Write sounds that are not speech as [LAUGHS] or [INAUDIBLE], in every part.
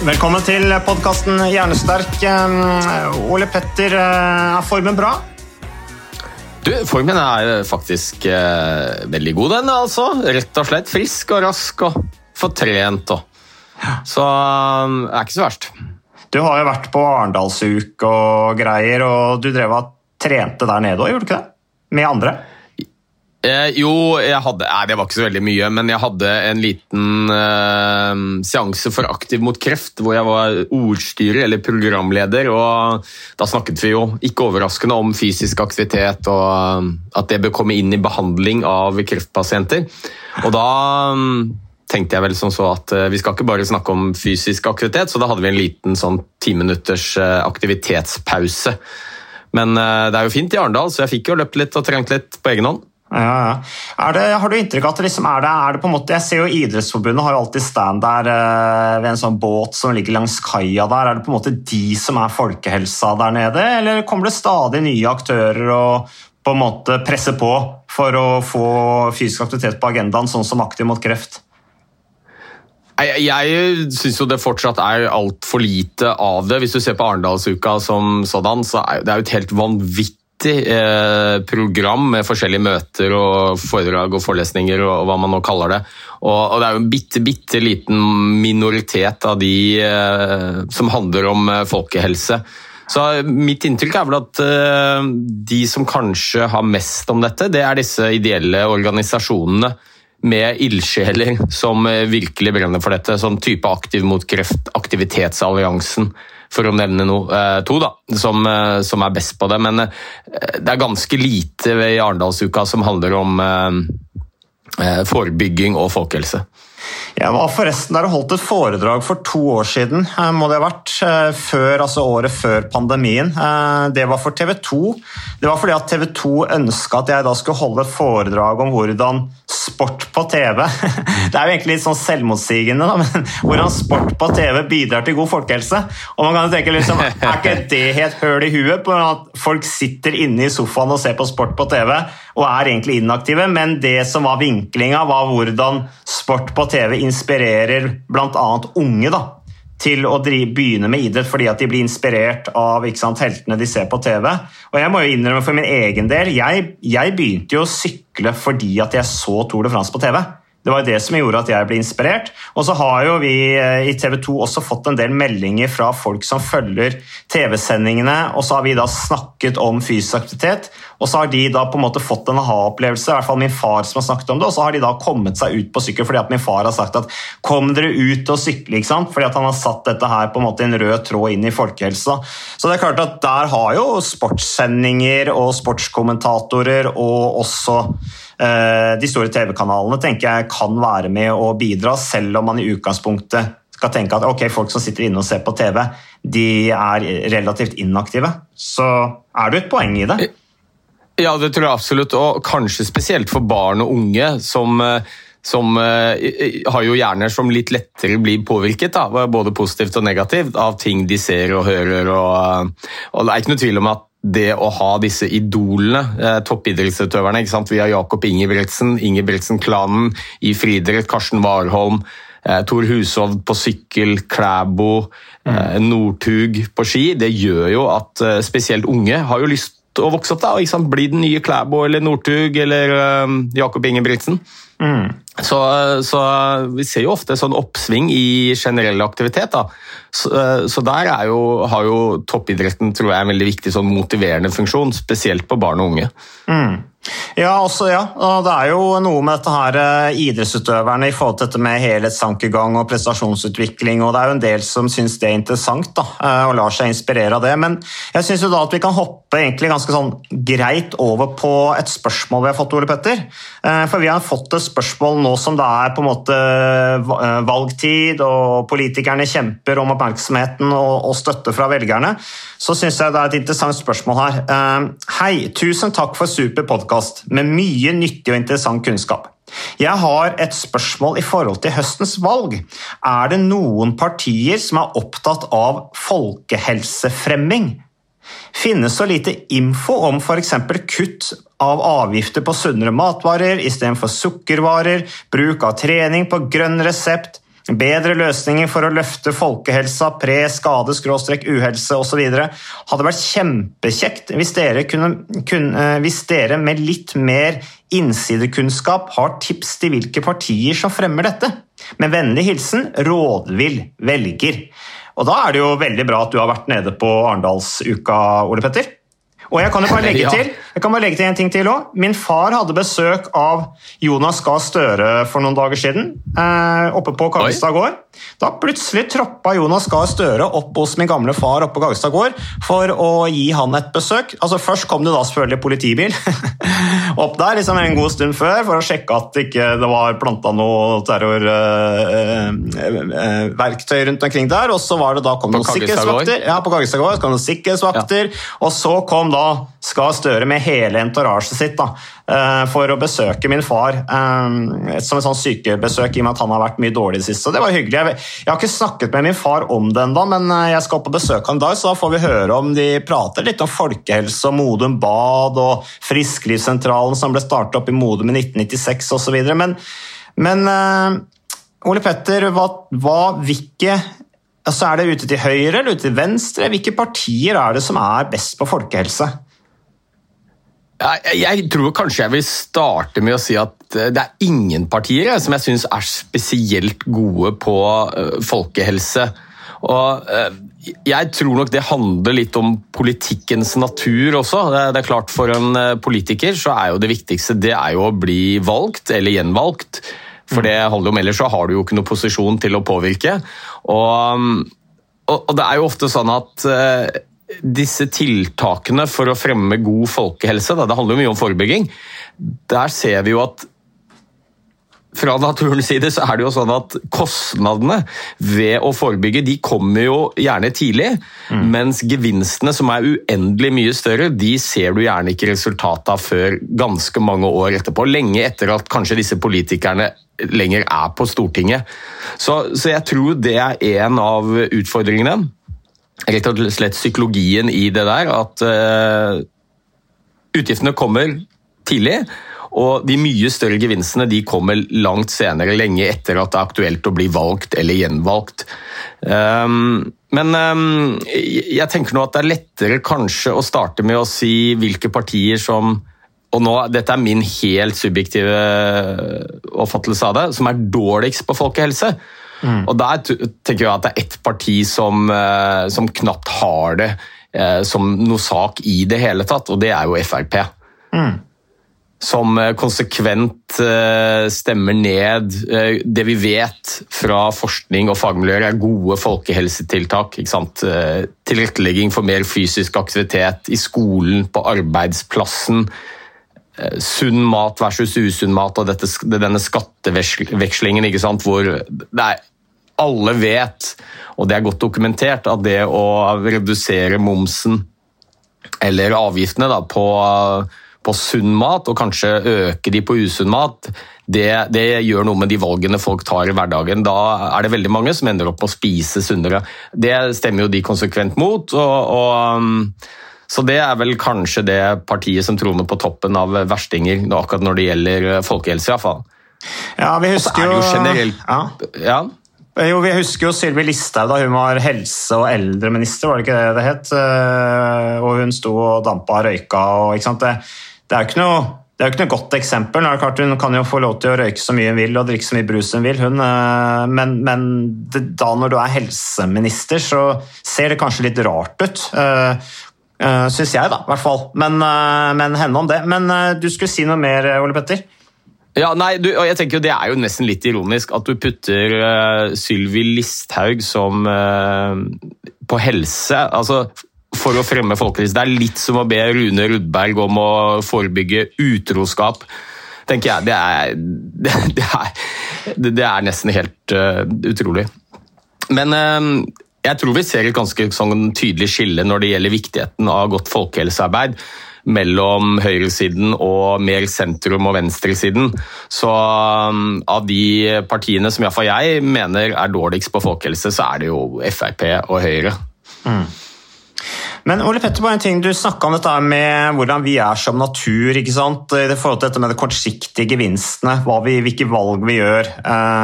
Velkommen til podkasten Hjernesterk. Ole Petter, eh, er formen bra? Du, Formen er faktisk eh, veldig god, den. altså. Rett og slett frisk og rask og fortrent. Og. Så um, er ikke så verst. Du har jo vært på Arendalsuke og greier, og du drev og trente der nede òg, gjorde du ikke det? Med andre? Eh, jo, jeg hadde Nei, det var ikke så veldig mye, men jeg hadde en liten eh, seanse for Aktiv mot kreft, hvor jeg var ordstyrer, eller programleder, og da snakket vi jo, ikke overraskende, om fysisk aktivitet, og eh, at det bør komme inn i behandling av kreftpasienter. Og da mm, tenkte jeg vel som så at eh, vi skal ikke bare snakke om fysisk aktivitet, så da hadde vi en liten sånn ti minutters eh, aktivitetspause. Men eh, det er jo fint i Arendal, så jeg fikk jo løpt litt og trent litt på egen hånd. Ja, ja. Det, har du inntrykk av at det liksom er det, er det på en måte, Jeg ser jo Idrettsforbundet har jo alltid stand der eh, ved en sånn båt som ligger langs kaia der. Er det på en måte de som er folkehelsa der nede, eller kommer det stadig nye aktører og på en måte presser på for å få fysisk aktivitet på agendaen, sånn som Aktiv mot kreft? Jeg, jeg syns jo det fortsatt er altfor lite av det. Hvis du ser på Arendalsuka som sådan, så er det jo et helt vanvittig eh, program med forskjellige møter og foredrag og forelesninger og, hva man nå kaller det. Og, det er jo en bitte, bitte liten minoritet av de eh, som handler om eh, folkehelse. Så Mitt inntrykk er vel at de som kanskje har mest om dette, det er disse ideelle organisasjonene med ildsjeler som virkelig brenner for dette. Sånn type Aktiv mot kreft, Aktivitetsalliansen, for å nevne no, eh, to, da, som, eh, som er best på det. Men eh, det er ganske lite i Arendalsuka som handler om forebygging og folkehelse. Jeg var forresten der og holdt et foredrag for to år siden, eh, må det ha vært, eh, før, altså året før pandemien. Eh, Det var for TV 2. Det var fordi at TV 2 ønska at jeg da skulle holde et foredrag om hvordan sport på TV [LAUGHS] Det er jo egentlig litt sånn selvmotsigende, da, men [LAUGHS] hvordan sport på TV bidrar til god folkehelse. Og man kan jo tenke liksom, Er ikke [LAUGHS] det helt høl i huet på at folk sitter inne i sofaen og ser på sport på TV og er egentlig inaktive, men det som var vinklinga, var hvordan sport på TV inspirerer bl.a. unge da, til å drive, begynne med idrett fordi at de blir inspirert av sant, heltene de ser på TV. Og jeg må jo innrømme for min egen del, jeg, jeg begynte jo å sykle fordi at jeg så Tour de France på TV. Det var det som gjorde at jeg ble inspirert. Og så har jo vi eh, i TV 2 også fått en del meldinger fra folk som følger TV-sendingene, og så har vi da snakket om fysisk aktivitet. Og så har de da på en måte fått en aha-opplevelse, i hvert fall min far som har snakket om det, og så har de da kommet seg ut på sykkel fordi at min far har sagt at kom dere ut og sykle, ikke sant? fordi at han har satt dette her på en måte i en rød tråd inn i folkehelsa. Så det er klart at der har jo sportssendinger og sportskommentatorer og også de store TV-kanalene tenker jeg kan være med å bidra, selv om man i utgangspunktet skal tenke at ok, folk som sitter inne og ser på TV, de er relativt inaktive. Så er det et poeng i det. Ja, det tror jeg absolutt, og kanskje spesielt for barn og unge som, eh, som eh, har jo hjerner som litt lettere blir påvirket, da, både positivt og negativt, av ting de ser og hører. Og, eh, og det er ikke noe tvil om at det å ha disse idolene, eh, toppidrettsutøverne ikke sant? Vi har Jakob Ingebrigtsen, Ingebrigtsen-klanen i friidrett, Karsten Warholm, eh, Tor Hushovd på sykkel, Klæbo, eh, Northug på ski. Det gjør jo at eh, spesielt unge har jo lyst å vokse opp da, og liksom bli den nye Klæbo eller Northug eller uh, Jakob Ingebrigtsen. Så, så vi ser jo ofte sånn oppsving i generell aktivitet. da. Så, så der er jo, har jo toppidretten tror jeg, en veldig viktig sånn motiverende funksjon, spesielt på barn og unge. Ja, også, ja. Det er jo noe med dette her eh, idrettsutøverne i forhold til dette med helhetstankegang og prestasjonsutvikling, og det er jo en del som syns det er interessant da, eh, og lar seg inspirere av det. Men jeg syns jo da at vi kan hoppe egentlig ganske sånn greit over på et spørsmål vi har fått, Ole Petter. Eh, For vi har fått et spørsmål nå som det er på en måte eh, valgtid, og politikerne kjemper om oppmerksomheten og støtte fra velgerne. Så syns jeg det er et interessant spørsmål her. Eh, Hei, tusen takk for super podkast med mye nyttig og interessant kunnskap. Jeg har et spørsmål i forhold til høstens valg. Er det noen partier som er opptatt av folkehelsefremming? Finnes så lite info om f.eks. kutt av avgifter på sunnere matvarer istedenfor sukkervarer, bruk av trening på grønn resept, bedre løsninger for å løfte folkehelsa, pre, skade, skråstrek, uhelse osv. Hadde vært kjempekjekt hvis dere, kunne, kunne, eh, hvis dere med litt mer innsidekunnskap har tips til hvilke partier som fremmer dette. Med vennlig hilsen rådvill velger. Og da er det jo veldig bra at du har vært nede på Arendalsuka, Ole Petter. Og jeg kan jo bare legge Ja. til jeg kan bare legge til en ting til òg. Min far hadde besøk av Jonas Gahr Støre for noen dager siden, eh, oppe på Kaggestad gård. Da plutselig troppa Jonas Gahr Støre opp hos min gamle far oppe på Kaggestad gård for å gi han et besøk. Altså Først kom det da selvfølgelig politibil [LAUGHS] opp der liksom en god stund før for å sjekke at ikke det var planta noe terrorverktøy rundt omkring der. Og så var det da kom På noen sikkerhetsvakter. Ja, på Kaggestad gård kom det sikkerhetsvakter, og så kom da Skar Støre med hele entorasjet sitt da, eh, for å besøke min far. eh, Som et sånn sykebesøk, i og med at han har vært mye dårlig i det siste. Så det var hyggelig. Jeg har ikke snakket med min far om det ennå, men eh, jeg skal opp og besøke ham i dag, så da får vi høre om de prater litt om folkehelse og Modum Bad og Frisklivssentralen som ble startet opp i Modum i 1996 osv. Men, men Ole Petter, hva, hva, hvilke altså Er det ute til høyre eller ute til venstre? Hvilke partier er det som er best på folkehelse? Jeg, tror kanskje jeg vil starte med å si at eh, det er ingen partier som jeg syns er spesielt gode på eh, folkehelse. Og eh, jeg tror nok det handler litt om politikkens natur også. Det, er klart For en eh, politiker så er jo det viktigste det er jo å bli valgt eller gjenvalgt. For det handler om ellers så har du jo ikke noen posisjon til å påvirke. Og, og, det er jo ofte sånn at eh, disse tiltakene for å fremme god folkehelse, det handler jo mye om forebygging, der ser vi jo at fra naturens side så er det jo sånn at kostnadene ved å forebygge de kommer jo gjerne tidlig, mens gevinstene som er uendelig mye større, de ser du gjerne ikke resultatet av før ganske mange år etterpå. Lenge etter at kanskje disse politikerne lenger er på Stortinget. Så, så jeg tror det er en av utfordringene. Rett og slett psykologien i det der, at uh, utgiftene kommer tidlig. Og de mye større gevinstene de kommer langt senere, lenge etter at det er aktuelt å bli valgt eller gjenvalgt. Um, men um, jeg tenker nå at det er lettere kanskje å starte med å si hvilke partier som og nå, Dette er min helt subjektive oppfattelse av det, som er dårligst på folkehelse. Og Der tenker jeg at det er ett parti som, eh, som knapt har det eh, som noe sak i det hele tatt, og det er jo Frp som eh, konsekvent eh, stemmer ned eh, det vi vet fra forskning og fagmiljøer er gode folkehelsetiltak. Eh, Tilrettelegging for mer fysisk aktivitet i skolen, på arbeidsplassen. Sunn mat versus usunn mat og dette, denne skattevekslingen hvor det er, alle vet, og det er godt dokumentert, at det å redusere momsen eller avgiftene da, på, på sunn mat, og kanskje øke de på usunn mat, det, det gjør noe med de valgene folk tar i hverdagen. Da er det veldig mange som ender opp med å spise sunnere. Det stemmer jo de konsekvent mot. og, og um, så det er vel kanskje det partiet som troner på toppen av verstinger akkurat når det gjelder folkehelse. iallfall. Ja, vi husker er jo jo generelt ja. Ja. Jo, Vi husker jo Sylvi Listhaug da hun var helse- og eldreminister, var det ikke det det het? Eh, Og hun sto og dampa og røyka. Og, ikke sant? Det, det er jo ikke noe det er jo ikke noe godt eksempel. Klart Hun kan jo få lov til å røyke så mye hun vil og drikke så mye brus hun vil, hun, eh, men, men det, da når du er helseminister, så ser det kanskje litt rart ut. Uh, Syns jeg, da, i hvert fall. Men, uh, men henne om det. Men uh, du skulle si noe mer, Ole Petter? Ja, nei, du, jeg tenker jo Det er jo nesten litt ironisk at du putter uh, Sylvi Listhaug som uh, på helse. altså For å fremme folkehelse. Det er litt som å be Rune Rudberg om å forebygge utroskap. tenker jeg. Det er, [LAUGHS] det, er, det, er nesten helt uh, utrolig. Men uh, jeg tror vi ser et ganske sånn tydelig skille når det gjelder viktigheten av godt folkehelsearbeid mellom høyresiden og mer sentrum- og venstresiden. Så um, av de partiene som iallfall jeg mener er dårligst på folkehelse, så er det jo Frp og Høyre. Mm. Men Ole Petter, bare en ting, du snakka om dette med hvordan vi er som natur. ikke sant? I forhold til dette med de kortsiktige gevinstene, vi, hvilke valg vi gjør.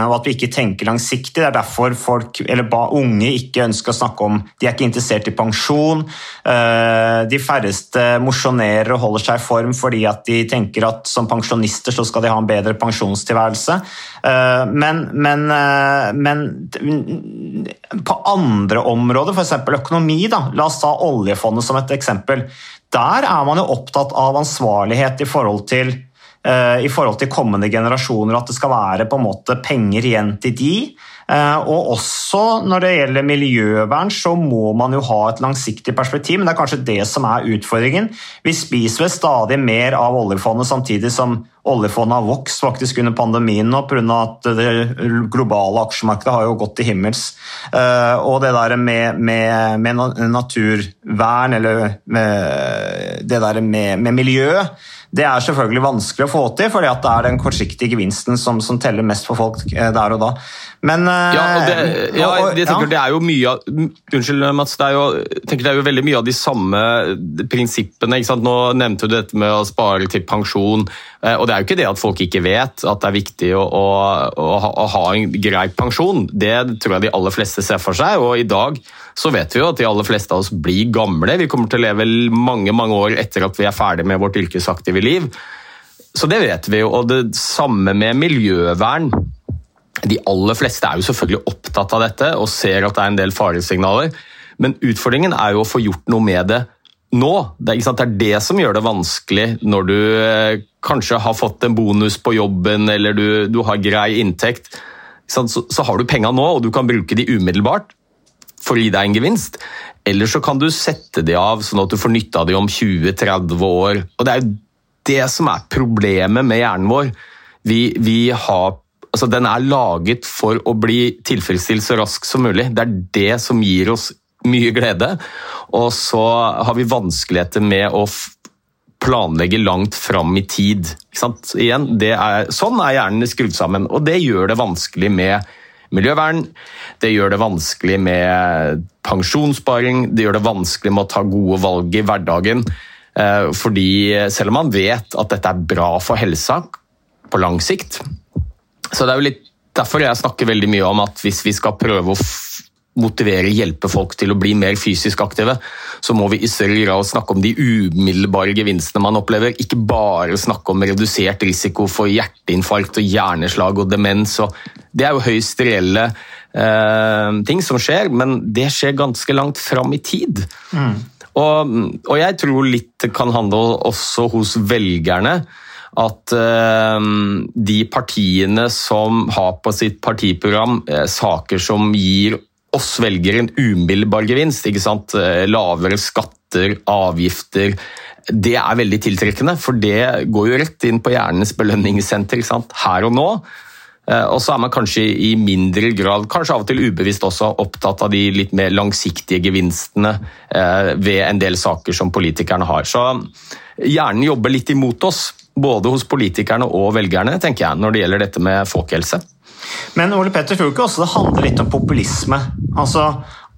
og At vi ikke tenker langsiktig. Det er derfor folk, eller unge ikke ønsker å snakke om De er ikke interessert i pensjon. de færreste mosjonerer og holder seg i form fordi at de tenker at som pensjonister så skal de ha en bedre pensjonstilværelse. men, men, men på andre områder, f.eks. økonomi, da, la oss ta oljefondet som et eksempel. Der er man jo opptatt av ansvarlighet i forhold til, uh, i forhold til kommende generasjoner, at det skal være på en måte penger igjen til de. Uh, og også når det gjelder miljøvern, så må man jo ha et langsiktig perspektiv, men det er kanskje det som er utfordringen. Vi spiser vel stadig mer av oljefondet samtidig som oljefondet har vokst faktisk under pandemien nå pga. at det globale aksjemarkedet har jo gått til himmels. Uh, og det der med, med, med naturvern, eller med, det der med, med miljø, det er selvfølgelig vanskelig å få til, fordi det er den kortsiktige gevinsten som, som teller mest for folk der og da. Men ja, og det, ja, jeg tenker ja. det er jo mye av Unnskyld, Mats. Det er, jo, tenker det er jo veldig mye av de samme prinsippene. Nå nevnte du dette med å spare til pensjon. Og det er jo ikke det at folk ikke vet at det er viktig å, å, å, ha, å ha en grei pensjon. Det tror jeg de aller fleste ser for seg. Og i dag så vet vi jo at de aller fleste av oss blir gamle. Vi kommer til å leve mange mange år etter at vi er ferdig med vårt yrkesaktive liv. Så det vet vi jo. Og det samme med miljøvern. De aller fleste er jo selvfølgelig opptatt av dette og ser at det er en del faresignaler. Men utfordringen er jo å få gjort noe med det nå. Det er, det, er det som gjør det vanskelig når du eh, kanskje har fått en bonus på jobben eller du, du har grei inntekt. Så, så, har du penga nå, og du kan bruke de umiddelbart for å gi deg en gevinst. Eller så kan du sette de av sånn at du får nytte de om 20-30 år. Og Det er jo det som er problemet med hjernen vår. Vi, vi har altså Den er laget for å bli tilfredsstilt så raskt som mulig. Det er det som gir oss mye glede. Og så har vi vanskeligheter med å planlegge langt fram i tid. Igjen, er, sånn er hjernen skrudd sammen, og det gjør det vanskelig med miljøvern. Det gjør det vanskelig med pensjonssparing, det gjør det vanskelig med å ta gode valg i hverdagen. Fordi selv om man vet at dette er bra for helsa på lang sikt, så det er jo litt derfor jeg snakker veldig mye om at hvis vi skal prøve å motivere, hjelpe folk til å bli mer fysisk aktive, så må vi i større grad snakke om de umiddelbare gevinstene man opplever. Ikke bare snakke om redusert risiko for hjerteinfarkt og hjerneslag og demens. Og det er jo høyst reelle eh, ting som skjer, men det skjer ganske langt fram i tid. Mm. Og, og jeg tror litt kan handle også hos velgerne at uh, de partiene som har på sitt partiprogram uh, saker som gir oss velger en umiddelbar gevinst, ikke sant? Uh, lavere skatter, avgifter Det er veldig tiltrekkende, for det går jo rett inn på hjernens belønningssenter sant? her og nå. Og så er man kanskje i mindre grad, kanskje av og til ubevisst også, opptatt av de litt mer langsiktige gevinstene ved en del saker som politikerne har. Så hjernen jobber litt imot oss både hos politikerne og velgerne, tenker jeg, når det gjelder dette med folkehelse. Men Ole Petter, tror du ikke også det handler litt om populisme? Altså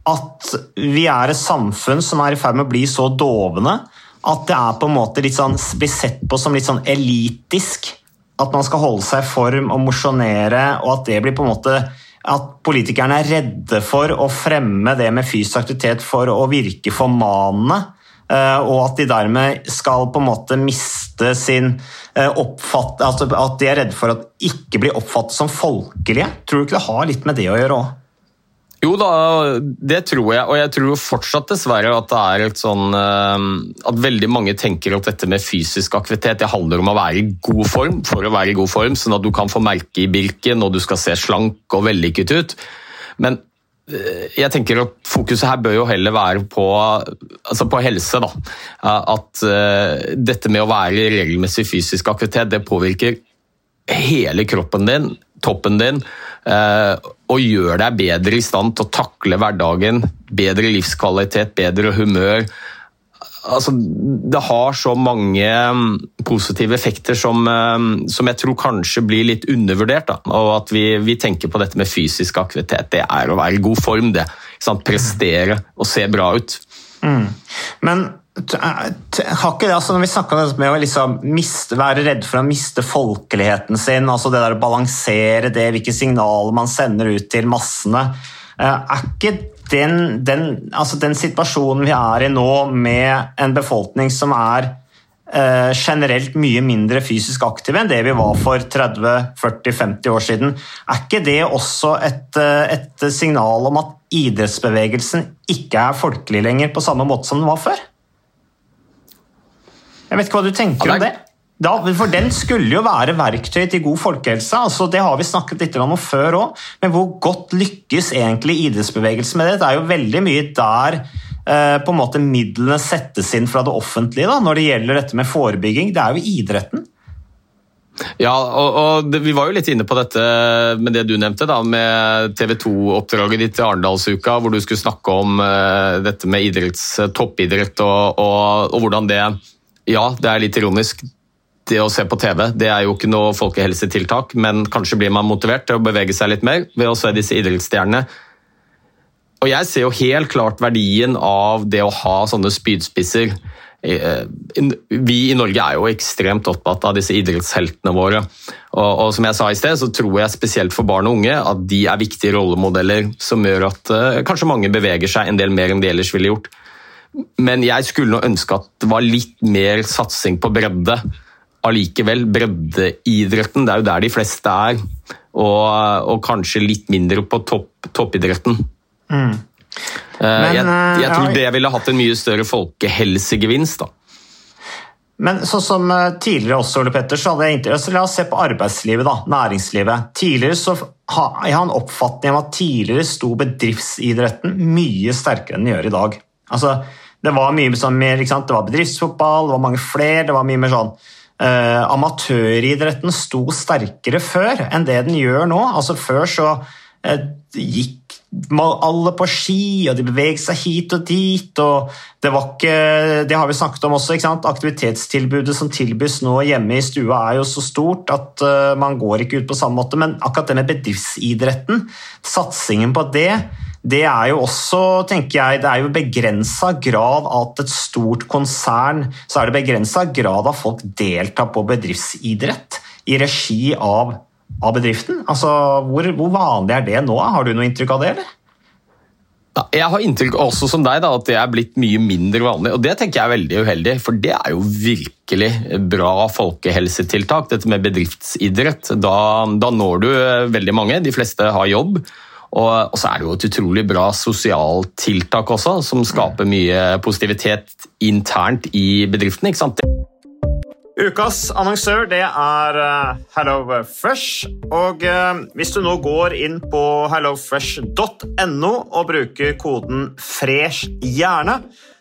at vi er et samfunn som er i ferd med å bli så dovne at det er på en måte litt sånn, blir sett på som litt sånn elitisk at man skal holde seg i form og mosjonere, og at det blir på en måte at politikerne er redde for å fremme det med fysisk aktivitet for å virke formanende. Eh, Og at de dermed skal på en måte miste sin eh, oppfatt... Altså at de er redde for at ikke blir oppfattet som folkelige. Tror du ikke det har litt med det å gjøre òg? Jo da, det tror jeg, og jeg tror fortsatt dessverre at det er et sånn eh, At veldig mange tenker at dette med fysisk aktivitet det handler om å være i god form for å være i god form, sånn at du kan få merke i Birken og du skal se slank og vellykket ut. Men jeg tenker at fokuset her bør jo heller være på, altså på helse. da. At eh, dette med å være i regelmessig fysisk aktivitet det påvirker hele kroppen din, toppen din, eh, og gjør deg bedre i stand til å takle hverdagen, bedre livskvalitet, bedre humør. Altså, det har så mange mm, positive effekter som, eh, som jeg tror kanskje blir litt undervurdert. Da. Og at vi, vi, tenker på dette med fysisk aktivitet. Det er å være i god form, det. Prestere og se bra ut. Mm. Men har ikke det, altså når vi snakker om å liksom miste, være redd for å miste folkeligheten sin, altså det der å balansere det, hvilke signaler man sender ut til massene Er ikke den, den, altså den situasjonen vi er i nå, med en befolkning som er eh, generelt mye mindre fysisk aktive enn det vi var for 30-40-50 år siden, er ikke det også et, eh, et signal om at idrettsbevegelsen ikke er folkelig lenger på samme måte som den var før? Jeg vet ikke hva du tenker om det? Da, for Den skulle jo være verktøy til god folkehelse. altså Det har vi snakket litt om før òg. Men hvor godt lykkes egentlig idrettsbevegelsen med det? Det er jo veldig mye der eh, på en måte midlene settes inn fra det offentlige da, når det gjelder dette med forebygging. Det er jo idretten. Ja, og, og Vi var jo litt inne på dette med det du nevnte, da, med TV 2-oppdraget ditt til Arendalsuka, hvor du skulle snakke om uh, dette med idretts, toppidrett og, og, og hvordan det ja, det er litt ironisk. Det å se på TV det er jo ikke noe folkehelsetiltak, men kanskje blir man motivert til å bevege seg litt mer ved å se disse idrettsstjernene. Og jeg ser jo helt klart verdien av det å ha sånne spydspisser. Eh, vi i Norge er jo ekstremt opptatt av disse idrettsheltene våre. Og, og, som jeg sa i sted, så tror jeg spesielt for barn og unge at de er viktige rollemodeller som gjør at uh, kanskje mange beveger seg en del mer enn de ellers ville gjort. Men jeg skulle nå ønske at det var litt mer satsing på bredde. Allikevel, breddeidretten, det er jo der de fleste er. Og, og kanskje litt mindre på topp, toppidretten. Mm. Eh, Men, jeg, jeg, tror tror det ville hatt en mye større folkehelsegevinst. da. Men sånn som eh, tidligere også, Ole Petter, så hadde jeg interesse La oss se på arbeidslivet, da, næringslivet. Tidligere så har Jeg har en oppfatning om at tidligere sto bedriftsidretten mye sterkere enn den gjør i dag. Altså, det var mye sånn mer, det var bedriftsfotball, det var mange flere. det var mye mer sånn uh, Amatøridretten sto sterkere før enn det den gjør nå. Altså Før så eh, gikk alle på ski, og de beveget seg hit og dit. og Det ikke, det har vi snakket om også. Aktivitetstilbudet som tilbys nå hjemme i stua er jo så stort at uh, man går ikke ut på samme måte. Men akkurat det med bedriftsidretten, satsingen på det det er jo også, tenker jeg, det er jo begrensa grad at et stort konsern så er det begrensa grad av folk deltar på bedriftsidrett i regi av, av bedriften. Altså, hvor, hvor, vanlig er det nå? Har du noe inntrykk av det, eller? Jeg har inntrykk også som deg da, at det er blitt mye mindre vanlig, og det tenker jeg er veldig uheldig. For det er jo virkelig bra folkehelsetiltak, dette med bedriftsidrett. Da, da når du veldig mange, de fleste har jobb. Og, så er det jo et utrolig bra sosialt tiltak også, som skaper mye positivitet internt i bedriften. ikke sant? Ukas annonsør det er eh, HelloFresh. Og eh, hvis du nå går inn på hellofresh.no og bruker koden 'fresh hjerne',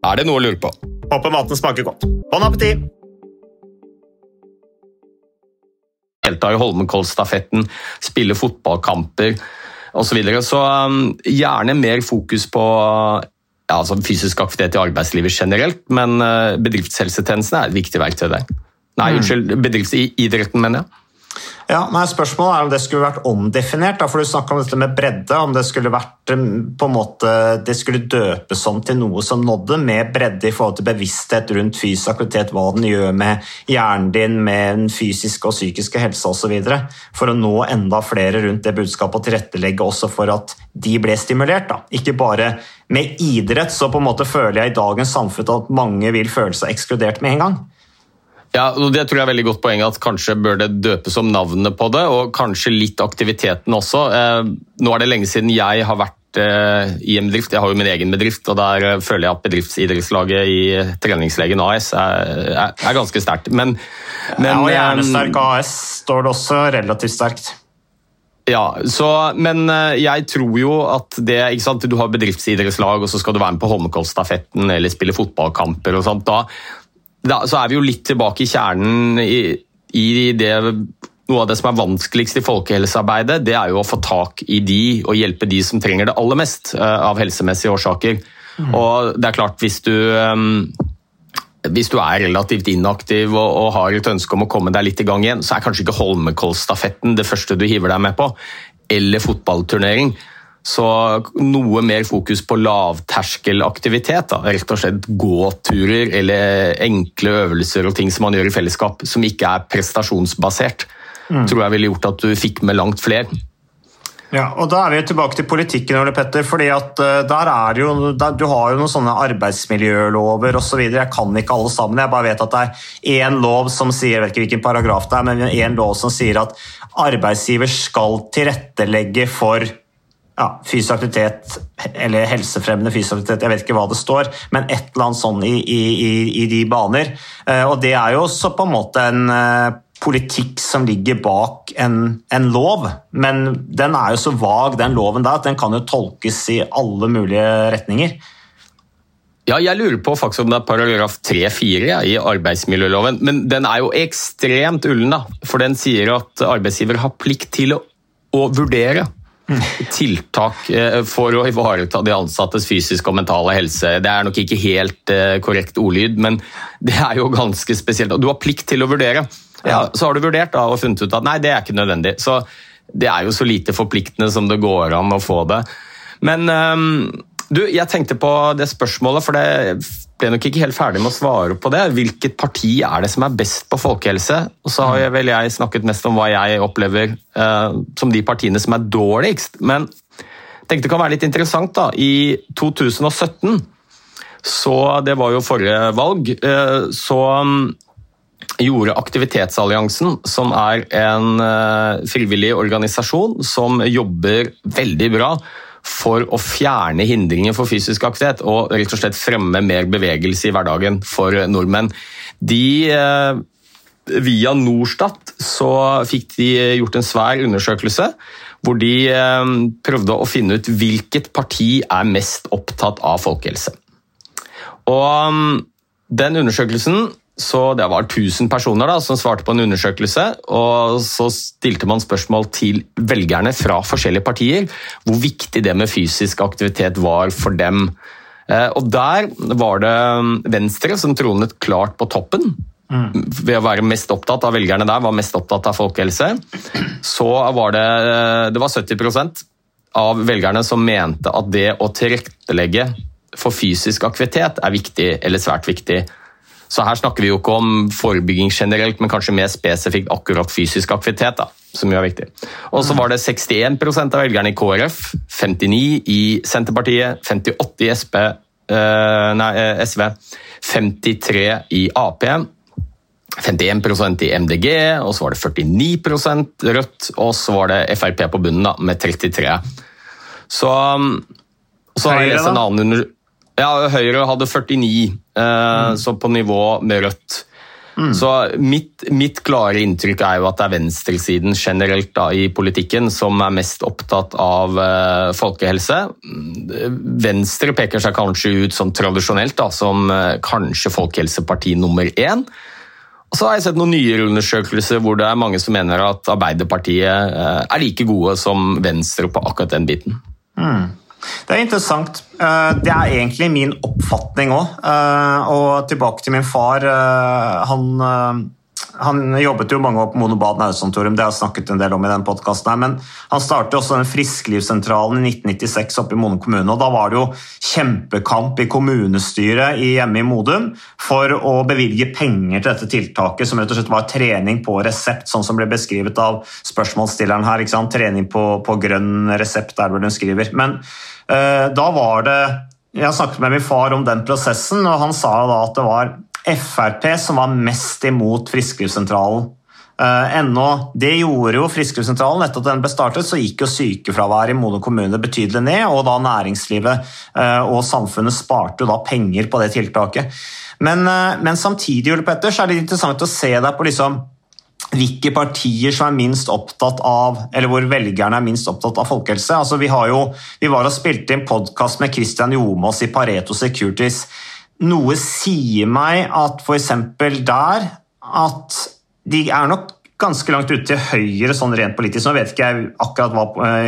Er det noe å lure på? Håper maten smaker godt. Bon appétit! Delta i Holmenkollstafetten, spille fotballkamper osv. Så, videre. så um, gjerne mer fokus på ja, altså fysisk aktivitet i arbeidslivet generelt, men uh, bedriftshelsetjenesten er et viktig verktøy der. Nei, mm. unnskyld, bedriftsidretten, mener jeg. Ja, nei, Spørsmålet er om det skulle vært omdefinert. Da, for Du snakka om dette med bredde. Om det skulle vært mm, på en måte, det skulle døpes om til noe som nådde, med bredde i forhold til bevissthet rundt fysisk aktivitet, hva den gjør med hjernen din, med den fysiske og psykiske helse osv. For å nå enda flere rundt det budskapet og tilrettelegge også for at de ble stimulert. Da. Ikke bare med idrett, så på en måte føler jeg i dagens samfunn at mange vil føle seg ekskludert med en gang. Ja, og Det tror jeg er veldig godt poeng at kanskje bør det døpes om navnet på det, og kanskje litt aktiviteten også. Eh, nå er det lenge siden jeg har vært eh, i en bedrift, jeg har jo min egen bedrift, og der eh, føler jeg at bedriftsidrettslaget i Treningslegen AS er, er, er ganske sterkt. Men, men, ja, og Hjernesterk AS står det også relativt sterkt. Ja, så, men jeg tror jo at det ikke sant, Du har bedriftsidrettslag, og så skal du være med på Holmenkollstafetten eller spille fotballkamper. og sånt, da, da, så er vi jo litt tilbake i kjernen i, i det noe av det som er vanskeligst i folkehelsearbeidet, det er jo å få tak i de og hjelpe de som trenger det aller mest uh, av helsemessige årsaker. Mm. Og det er klart, hvis du, um, hvis du er relativt inaktiv og, og, har et ønske om å komme deg litt i gang igjen, så er kanskje ikke Holmenkollstafetten det første du hiver deg med på. Eller fotballturnering. Så noe mer fokus på lavterskelaktivitet. Da. Rett og slett gåturer eller enkle øvelser og ting som man gjør i fellesskap, som ikke er prestasjonsbasert, mm. tror jeg ville gjort at du fikk med langt flere. Ja, og Da er vi tilbake til politikken. Ole Petter, fordi at uh, der er jo, der, Du har jo noen sånne arbeidsmiljølover osv. Jeg kan ikke alle sammen. Jeg bare vet at det er én lov som sier jeg vet ikke hvilken paragraf det er, men en lov som sier at arbeidsgiver skal tilrettelegge for ja, fysisk aktivitet eller helsefremmende fysisk aktivitet, jeg vet ikke hva det står, men et eller annet sånn i, i, i de baner. Eh, og det er jo også på en måte en eh, politikk som ligger bak en, en, lov, men den er jo så vag, den loven der, at den kan jo tolkes i alle mulige retninger. Ja, jeg lurer på faktisk om det er paragraf 3-4 ja, i arbeidsmiljøloven. Men den er jo ekstremt ullen, da. For den sier at arbeidsgiver har plikt til å, å vurdere tiltak eh, for å ivareta de ansattes fysiske og mentale helse. Det er nok ikke helt eh, korrekt ordlyd, men det er jo ganske spesielt. Du har plikt til å vurdere. Ja, så har du vurdert da, og funnet ut at nei, det er ikke nødvendig. Så det er jo så lite forpliktende som det går an å få det. Men um, du, jeg tenkte på det spørsmålet, for det ble nok ikke helt ferdig med å svare på det. Hvilket parti er det som er best på folkehelse? Og så har jeg vel jeg snakket mest om hva jeg opplever uh, som de partiene som er dårligst. Men jeg tenkte det kan være litt interessant, da. I 2017, så det var jo forrige valg, uh, så um, gjorde Aktivitetsalliansen, som er en uh, frivillig organisasjon som jobber veldig bra for å fjerne hindringer for fysisk aktivitet og rett og slett fremme mer bevegelse i hverdagen for nordmenn. De, eh, via Norstat så fikk de gjort en svær undersøkelse hvor de eh, prøvde å finne ut hvilket parti er mest opptatt av folkehelse. Og mm, den undersøkelsen så Det var 1000 personer da, som svarte på en undersøkelse. og Så stilte man spørsmål til velgerne fra forskjellige partier hvor viktig det med fysisk aktivitet var for dem. Eh, og Der var det Venstre som tronet klart på toppen. Mm. Ved å være mest opptatt av velgerne der, var mest opptatt av folkehelse. Så var det, det var 70% av velgerne som mente at det å tilrettelegge for fysisk aktivitet er viktig, eller svært viktig. Så her snakker vi jo ikke om forebygging generelt, men kanskje mer spesifikt akkurat fysisk aktivitet. da, som jo er viktig. Og så var det 61% av velgerne i KrF, 59 i Senterpartiet, 58 i SP, eh, nei, eh, SV, 53 i Ap. 51% i MDG, og så var det 49% Rødt, og så var det Frp på bunnen da, med 33 Så, så har jeg lest en annen under... Ja, Høyre hadde 49, eh, mm. så på nivå med Rødt. Mm. Så mitt, mitt, klare inntrykk er jo at det er venstresiden generelt da, i politikken som er mest opptatt av uh, folkehelse. Venstre peker seg kanskje ut som tradisjonelt da, som uh, kanskje folkehelseparti nummer én. Og så har jeg sett noen nyere undersøkelser hvor det er mange som mener at Arbeiderpartiet uh, er like gode som Venstre på akkurat den biten. Mm. Det er interessant. Eh, det er egentlig min oppfatning òg. Eh, og tilbake til min far. Eh, han, han jobbet jo mange år på Monobad Nausontorium, det har jeg snakket en del om i den podkasten. Men han startet også den Frisklivssentralen i 1996 oppe i Mono kommune. og Da var det jo kjempekamp i kommunestyret hjemme i Modum for å bevilge penger til dette tiltaket, som rett og slett var trening på resept, sånn som ble beskrevet av spørsmålsstilleren her. Trening på, på grønn resept, der hvor hun skriver. Men Eh, da var det Jeg snakket med min far om den prosessen, og han sa da at det var Frp som var mest imot Frisklivssentralen. Ennå, Det gjorde jo Frisklivssentralen. Etter at den ble startet, så gikk jo sykefraværet i Modum kommune betydelig ned, og da næringslivet uh, og samfunnet sparte jo da penger på det tiltaket. Men, uh, men samtidig Ole Petter, så er det interessant å se deg på liksom hvilke partier som er minst opptatt av, eller hvor velgerne er minst opptatt av folkehelse. Altså, vi, jo, vi var og spilte inn podkast med Christian Jomås i Pareto Securities. Noe sier meg at f.eks. der at de er nok ganske langt ute til høyre sånn rent politisk. Nå vet ikke jeg akkurat hva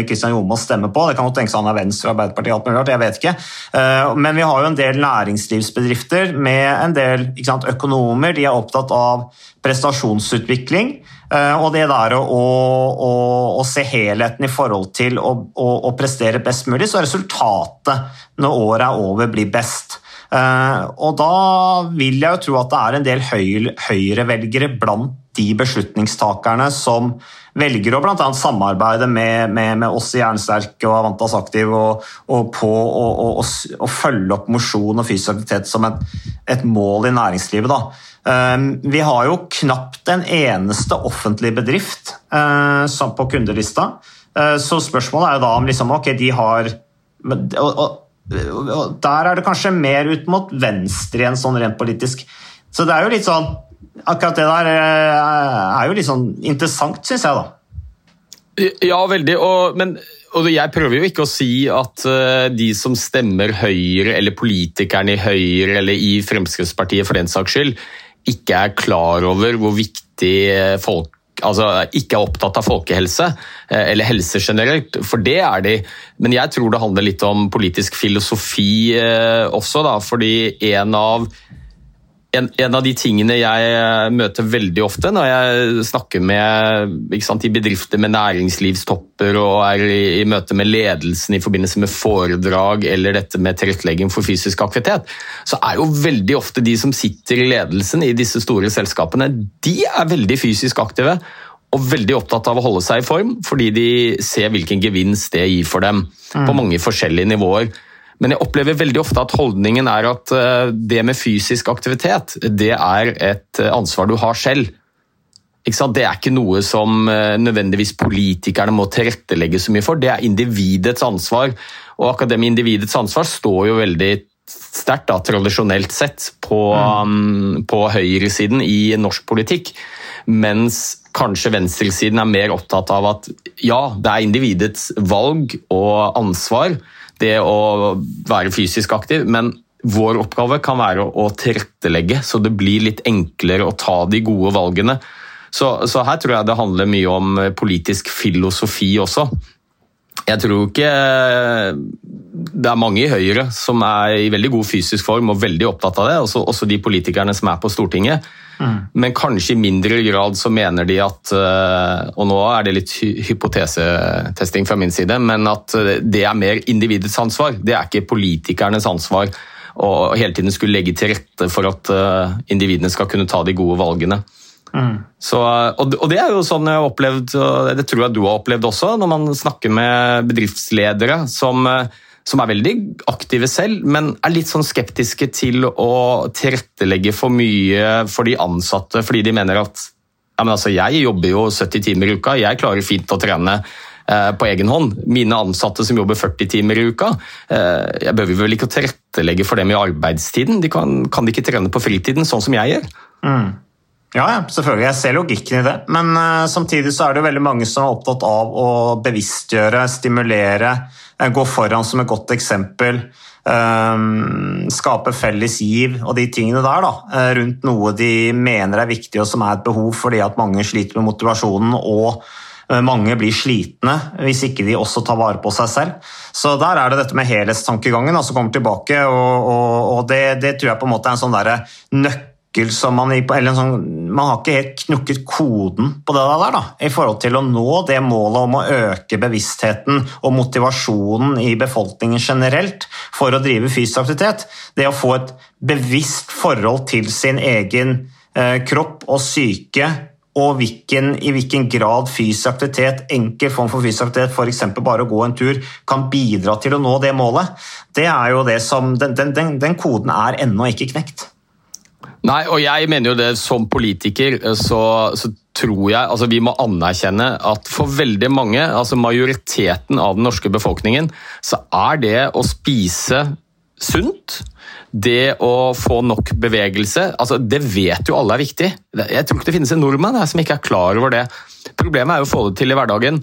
Kristian eh, Jomås stemmer på. Det kan godt tenkes han er Venstre og Arbeiderpartiet, alt mulig rart, jeg vet ikke. Eh, men vi har jo en del næringslivsbedrifter med en del sant, økonomer. De er opptatt av prestasjonsutvikling. Eh, og det der å, å, å se helheten i forhold til å, å, prestere best mulig, så resultatet når året er over, blir best. Og da vil jeg jo tro at det er en del høyrevelgere blant de beslutningstakerne som velger å bl.a. samarbeide med, med, med, oss i Jernsterke og Avantas Aktiv og, og på å følge opp mosjon og fysisk aktivitet som et, et mål i næringslivet. Da. Um, vi har jo knapt en eneste offentlig bedrift uh, på kundelista, uh, så spørsmålet er jo da om liksom, okay, de har Der er det kanskje mer ut mot venstre igjen, sånn rent politisk. Så det er jo litt sånn akkurat det der eh, er jo litt sånn interessant, syns jeg, da. Ja, veldig. Og, men og jeg prøver jo ikke å si at uh, de som stemmer Høyre, eller politikerne i Høyre eller i Fremskrittspartiet for den saks skyld, ikke er klar over hvor viktig folk altså, ikke er opptatt av folkehelse, uh, eller helse generelt, for det er de. Men jeg tror det handler litt om politisk filosofi uh, også, da, fordi en av en, en, av de tingene jeg eh, møter veldig ofte når jeg snakker med sant, i bedrifter med næringslivstopper og er i, i, møte med ledelsen i forbindelse med foredrag eller dette med tilrettelegging for fysisk aktivitet, så er jo veldig ofte de som sitter i ledelsen i disse store selskapene, de er veldig fysisk aktive og veldig opptatt av å holde seg i form, fordi de ser hvilken gevinst det gir for dem mm. på mange forskjellige nivåer. Men jeg opplever veldig ofte at holdningen er at eh, det med fysisk aktivitet, det er et eh, ansvar du har selv. Det er ikke noe som eh, nødvendigvis politikerne må tilrettelegge så mye for, det er individets ansvar. Og akkurat det med individets ansvar står jo veldig sterkt tradisjonelt sett på, mm. um, på høyresiden i norsk politikk. Mens kanskje venstresiden er mer opptatt av at ja, det er individets valg og ansvar, det å være fysisk aktiv, men vår oppgave kan være å tilrettelegge så det blir litt enklere å ta de gode valgene. Så, så, her tror jeg det handler mye om politisk filosofi også. Jeg tror ikke Det er mange i Høyre som er i veldig god fysisk form og veldig opptatt av det, også, også de politikerne som er på Stortinget. Mm. Men kanskje i mindre grad så mener de at eh, Og nå er det litt hypotesetesting fra min side, men at eh, det er mer individets ansvar. Det er ikke politikernes ansvar å hele tiden skulle legge til rette for at eh, individene skal kunne ta de gode valgene. Mm. Så, og, det er jo sånn jeg har opplevd, og det tror jeg du har opplevd også, når man snakker med bedriftsledere som som er veldig aktive selv, men er litt sånn skeptiske til å tilrettelegge for mye for de ansatte, fordi de mener at ja, men altså, jeg jobber jo 70 timer i uka, jeg klarer fint å trene eh, på egen hånd. Mine ansatte som jobber 40 timer i uka, eh, jeg behøver vel ikke å tilrettelegge for dem i arbeidstiden. De kan, kan de ikke trene på fritiden, sånn som jeg gjør? Mm. Ja, selvfølgelig. Jeg ser logikken i det. Men uh, samtidig så er det veldig mange som er opptatt av å bevisstgjøre, stimulere, uh, gå foran som et godt eksempel. Uh, skape felles giv og de tingene der da, rundt noe de mener er viktig og som er et behov fordi at mange sliter med motivasjonen og mange blir slitne hvis ikke de også tar vare på seg selv. Så der er det dette med helhetstankegangen som kommer tilbake, og, og, og det, det, tror jeg på en måte er en sånn nøkkel som man, sånn, man har ikke helt knukket koden på det der da, i forhold til å nå det målet om å øke bevisstheten og motivasjonen i befolkningen generelt for å drive fysisk aktivitet. Det å få et bevisst forhold til sin egen eh, kropp og syke og hvilken, i hvilken grad fysisk aktivitet, enkel form for fysisk aktivitet, f.eks. bare å gå en tur, kan bidra til å nå det målet, det er jo det som, den, den, den koden er ennå ikke knekt. Nei, og jeg mener jo det som politiker, eh, så, så tror jeg altså Vi må anerkjenne at for veldig mange, altså majoriteten av den norske befolkningen, så er det å spise sunt, det å få nok bevegelse, altså det vet jo alle er viktig. Jeg tror ikke det finnes en nordmann som ikke er klar over det. Problemet er jo å få det til i hverdagen.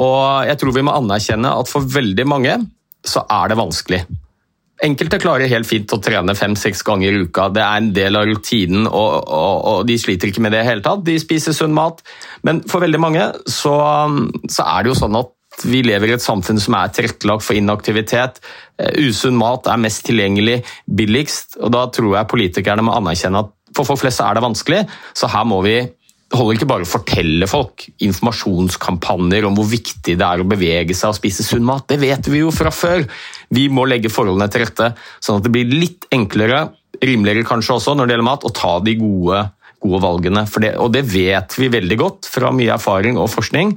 Og jeg tror vi må anerkjenne at for veldig mange så er det vanskelig. Enkelte klarer helt fint å trene fem-seks ganger i uka. Det er en del av rutinen, og, og, og, de sliter ikke med det i hele tatt. De spiser sunn mat. Men for veldig mange så, så, er det jo sånn at vi lever i et samfunn som er tilrettelagt for inaktivitet. Uh, usunn mat er mest tilgjengelig, billigst, og da tror jeg politikerne må anerkjenne at for folk flest er det vanskelig, så her må vi holder ikke bare å fortelle folk informasjonskampanjer om hvor viktig det er å bevege seg og spise sunn mat. Det vet vi jo fra før. Vi må legge forholdene til rette, sånn at det blir litt enklere, rimeligere kanskje også, når det gjelder mat, å ta de gode, gode valgene. Det, og det vet vi veldig godt fra mye erfaring og forskning,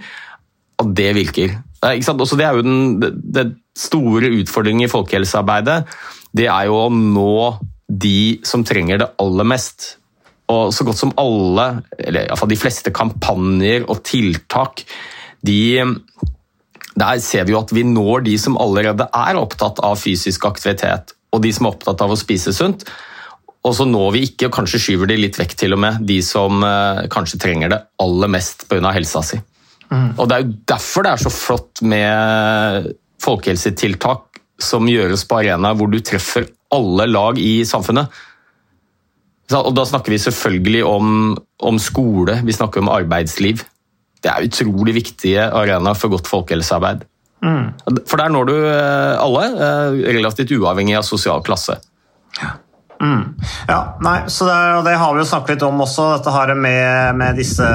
at det virker. Det er jo den, den store utfordringen i folkehelsearbeidet. Det er jo å nå de som trenger det aller mest og så godt som alle, eller iallfall de fleste kampanjer og tiltak, de der ser vi jo at vi når de som allerede er opptatt av fysisk aktivitet, og de som er opptatt av å spise sunt. Og så når vi ikke, og kanskje skyver de litt vekk til og med, de som eh, kanskje trenger det aller mest pga. helsa si. Og Det er jo derfor det er så flott med folkehelsetiltak som gjøres på arenaer hvor du treffer alle lag i samfunnet. Og Da snakker vi selvfølgelig om, om skole, vi snakker om arbeidsliv. Det er utrolig viktige arenaer for godt folkehelsearbeid. For der når du eh, alle, eh, relativt uavhengig av sosial klasse. Ja, nei, så det, det har vi jo snakket litt om også, dette her med, med disse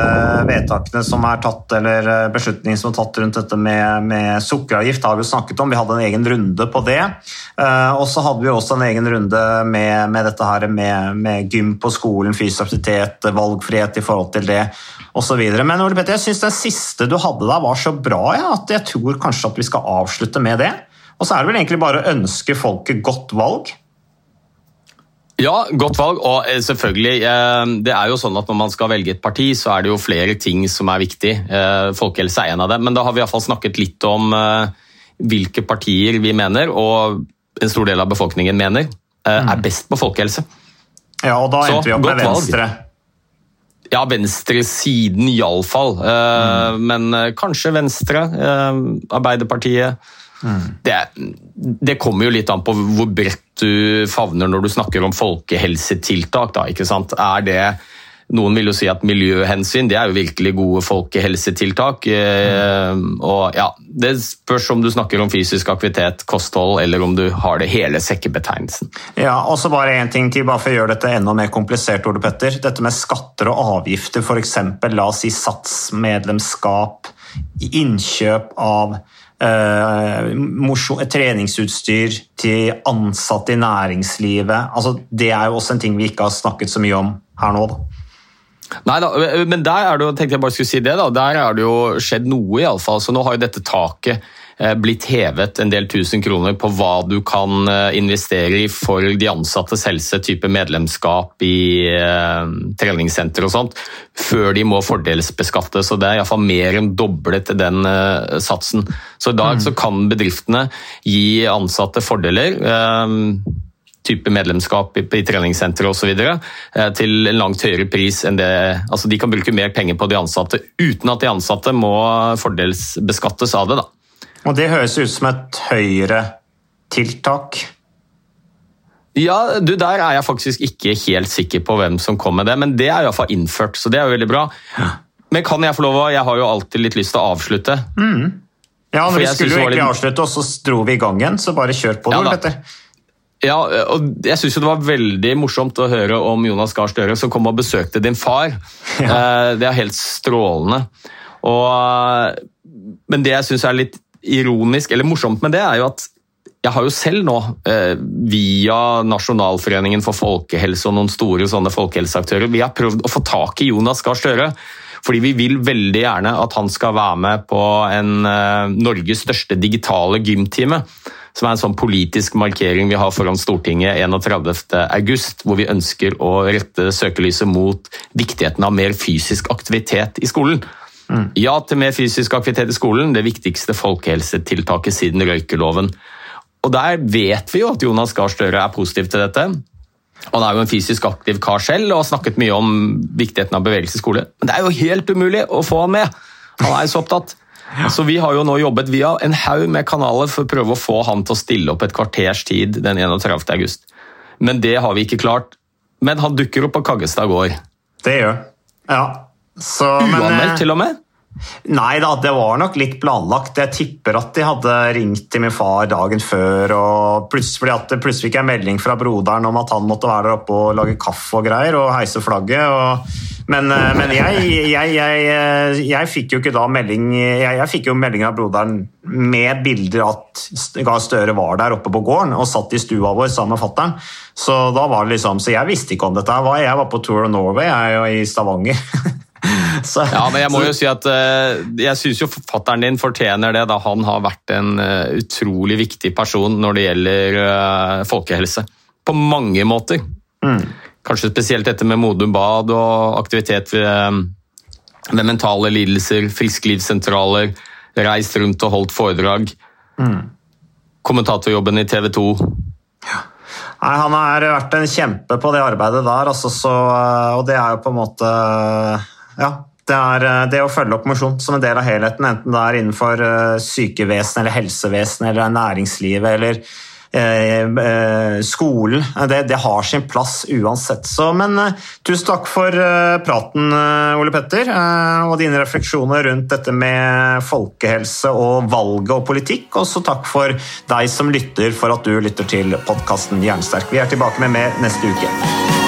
vedtakene som er tatt, eller beslutningene som er tatt rundt dette med, med sukkeravgift, har vi jo snakket om. Vi hadde en egen runde på det. Uh, og så hadde vi også en egen runde med, med dette her med gym på skolen, fysisk aktivitet, valgfrihet i forhold til det, osv. Men Ole Petter, jeg syns den siste du hadde der var så bra ja, at jeg tror kanskje at vi skal avslutte med det. Og så er det vel egentlig bare å ønske folket godt valg. Ja, godt valg. Og eh, selvfølgelig, eh, det er jo sånn at når man skal velge et parti, så er det jo flere ting som er viktig. Eh, Folkehelse er en av dem. Men da har vi iallfall snakket litt om hvilke partier vi mener, og en stor del av befolkningen mener, er best på folkehelse. Ja, og da Så, endte vi opp med Venstre. valg. Ja, venstresiden iallfall. Uh, Men kanskje Venstre, eh, Arbeiderpartiet det, det kommer jo litt an på hvor bredt du favner når du snakker om folkehelsetiltak. Da, ikke sant? Er det noen vil jo si at miljøhensyn det er jo virkelig gode folkehelsetiltak. Mm. Og ja, Det spørs om du snakker om fysisk aktivitet, kosthold, eller om du har det hele sekkebetegnelsen. Ja, og så bare en ting til, bare for å gjøre dette enda mer komplisert, Ole Petter. Dette med skatter og avgifter, f.eks. la oss si satsmedlemskap, innkjøp av eh, treningsutstyr til ansatte i næringslivet. Altså, det er jo også en ting vi ikke har snakket så mye om her nå. da. Nei da, men der er det jo, tenkte jeg bare skulle si det da, der er det jo skjedd noe i alle fall. Så nå har jo dette taket blitt hevet en del tusen kroner på hva du kan eh, investere i for de ansattes helse, type medlemskap i eh, treningssenter og sånt, før de må fordelsbeskattes. Så det er iallfall mer enn doblet den eh, satsen. Så i dag så kan bedriftene gi ansatte fordeler. Eh, type medlemskap i, i treningssentre osv. videre, til en langt høyere pris enn det altså De kan bruke mer penger på de ansatte uten at de ansatte må fordelsbeskattes av det. da. Og det høres ut som et Høyre-tiltak. Ja, du, Der er jeg faktisk ikke helt sikker på hvem som kom med det, men det er iallfall innført, så det er jo veldig bra. Men kan jeg få lov å Jeg har jo alltid litt lyst til å avslutte. Ja, For men Vi skulle jo egentlig litt- avslutte, og så dro vi i gang igjen. Så bare kjør på, Ja du. Petter. Ja, og jeg syns det var veldig morsomt å høre om Jonas Gahr Støre som kom og besøkte din far. Ja. Det er helt strålende. Og, men det jeg syns er litt ironisk, eller morsomt med det, er jo at jeg har jo selv nå, eh, via Nasjonalforeningen for folkehelse og noen store sånne folkehelseaktører, vi har prøvd å få tak i Jonas Gahr Støre. Fordi vi vil veldig gjerne at han skal være med på en eh, Norges største digitale gymtime. Som er en sånn politisk markering vi har foran Stortinget 31.8, hvor vi ønsker å rette søkelyset mot viktigheten av mer fysisk aktivitet i skolen. Ja til mer fysisk aktivitet i skolen, det viktigste folkehelsetiltaket siden røykeloven. Og Der vet vi jo at Jonas Gahr Støre er positiv til dette. Han er jo en fysisk aktiv kar selv og har snakket mye om viktigheten av bevegelse i skole. Men det er jo helt umulig å få han med! Han er jo så opptatt. [LAUGHS] Så vi har jo nå jobbet via en haug med kanaler for å prøve å få han til å stille opp et kvarters tid den 31. august. Men det har vi ikke klart. Men han dukker opp på Kaggestad gård. Det gjør Ja. Så, men, eh, Uanmeldt til og med. Nei da, det var nok litt planlagt. Jeg tipper at de hadde ringt til min far dagen før, og plutselig, at det plutselig fikk jeg melding fra broderen om at han måtte være der oppe og lage kaffe og greier, og heise flagget. Og, men eh, men jeg, jeg, jeg, eh, jeg fikk jo ikke da melding Jeg, fikk jo melding av broderen med bilder at Gahr Støre var der oppe på gården og satt i stua vår sammen med fattern. Så da var det liksom, så jeg visste ikke om dette. Jeg var på Tour of Norway jeg, i Stavanger. [LAUGHS] [LAUGHS] Så, Ja, men jeg må jo si at eh, jeg syns jo forfatteren din fortjener det, da han har vært en eh, utrolig viktig person når det gjelder eh, folkehelse. På mange måter. Kanskje spesielt dette med Modum Bad og aktivitet ved, ved mentale lidelser, frisklivssentraler, reist rundt og holdt foredrag. Kommentatorjobben i TV 2. Nei, Han har vært en kjempe på det arbeidet der, altså, så, og det er jo på en måte Ja, Det er eh, det å følge opp mosjon som en del av helheten, enten det er innenfor sykevesenet sykevesen eller helsevesen eller næringslivet eller eh, eh, skolen. Det, det, har sin plass uansett. Så, men eh, tusen takk for eh, praten, Ole Petter, og dine refleksjoner rundt dette med folkehelse og valget og politikk. Og så takk for deg som lytter, for at du lytter til podkasten Jernsterk. Vi er tilbake med mer neste uke.